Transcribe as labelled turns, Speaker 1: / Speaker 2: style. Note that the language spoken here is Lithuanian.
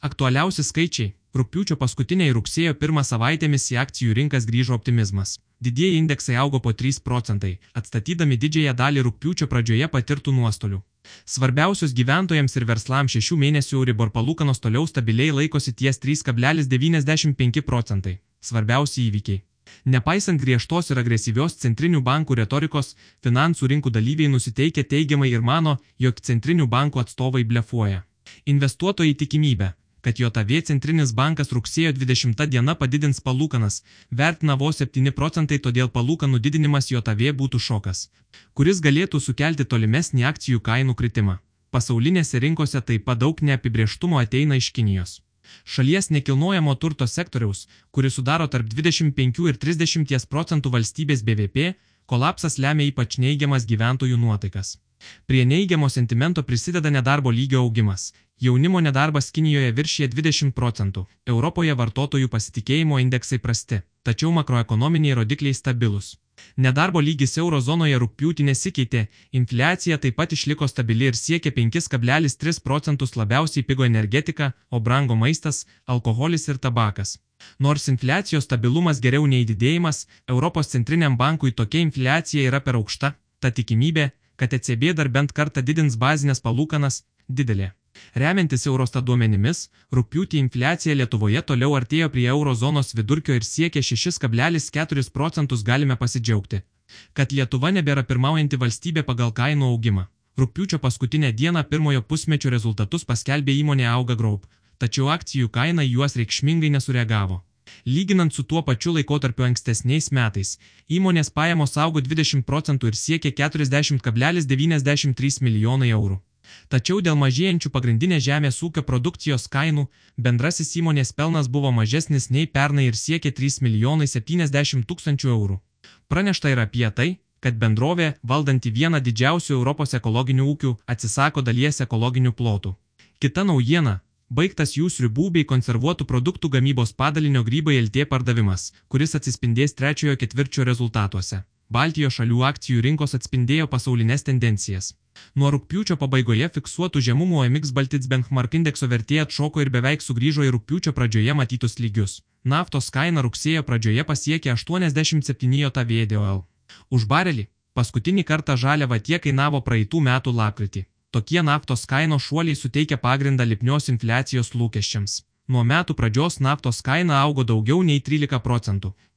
Speaker 1: Aktualiausi skaičiai - rūpiučio paskutinė ir rugsėjo pirmą savaitėmis į akcijų rinkas grįžo optimizmas. Didieji indeksai augo po 3 procentai, atstatydami didžiąją dalį rūpiučio pradžioje patirtų nuostolių. Svarbiausios gyventojams ir verslams šešių mėnesių Euribor palūkanos toliau stabiliai laikosi ties 3,95 procentai. Svarbiausi įvykiai. Nepaisant griežtos ir agresyvios centrinių bankų retorikos, finansų rinkų dalyviai nusiteikia teigiamai ir mano, jog centrinių bankų atstovai blefuoja. Investuotojai tikimybę, kad JAV centrinis bankas rugsėjo 20 dieną padidins palūkanas, vertina vos 7 procentai, todėl palūkanų didinimas JAV būtų šokas, kuris galėtų sukelti tolimesnį akcijų kainų kritimą. Pasaulinėse rinkose taip pat daug neapibrieštumo ateina iš Kinijos. Šalies nekilnojamo turto sektoriaus, kuris sudaro tarp 25 ir 30 procentų valstybės BVP, kolapsas lemia ypač neigiamas gyventojų nuotaikas. Prie neigiamo sentimento prisideda nedarbo lygio augimas. Jaunimo nedarbas Kinijoje viršyje 20 procentų, Europoje vartotojų pasitikėjimo indeksai prasti, tačiau makroekonominiai rodikliai stabilus. Nedarbo lygis eurozonoje rūpjūtį nesikeitė, infliacija taip pat išliko stabili ir siekė 5,3 procentus labiausiai pigo energetika, o brango maistas, alkoholis ir tabakas. Nors infliacijos stabilumas geriau nei didėjimas, Europos centriniam bankui tokia infliacija yra per aukšta, ta tikimybė, kad ECB dar bent kartą didins bazinės palūkanas, didelė. Remiantis Eurostat duomenimis, rūpiutį infliacija Lietuvoje toliau artėjo prie eurozonos vidurkio ir siekia 6,4 procentus galime pasidžiaugti, kad Lietuva nebėra pirmaujanti valstybė pagal kainų augimą. Rūpiučio paskutinę dieną pirmojo pusmečio rezultatus paskelbė įmonė Auga Group, tačiau akcijų kaina juos reikšmingai nesureagavo. Lyginant su tuo pačiu laikotarpiu ankstesniais metais, įmonės pajamos augo 20 procentų ir siekė 40,93 milijonai eurų. Tačiau dėl mažėjančių pagrindinės žemės ūkio produkcijos kainų, bendrasis įmonės pelnas buvo mažesnis nei pernai ir siekė 3 milijonai 70 tūkstančių eurų. Pranešta ir apie tai, kad bendrovė, valdanti vieną didžiausių Europos ekologinių ūkių, atsisako dalies ekologinių plotų. Kita naujiena Baigtas jų sriubų bei konservuotų produktų gamybos padalinio grybai LT pardavimas, kuris atsispindės trečiojo ketvirčio rezultatuose. Baltijos šalių akcijų rinkos atspindėjo pasaulinės tendencijas. Nuo rūpiučio pabaigoje fiksuotų žemumų OMX Baltits Benchmark indekso vertė atšoko ir beveik sugrįžo į rūpiučio pradžioje matytus lygius. Naftos kaina rugsėjo pradžioje pasiekė 87 JAV. Už barelį paskutinį kartą žaliava tiek kainavo praeitų metų lapkritį. Tokie naftos kainos šuoliai suteikia pagrindą lipnios infliacijos lūkesčiams. Nuo metų pradžios naftos kaina augo daugiau nei 13 procentų.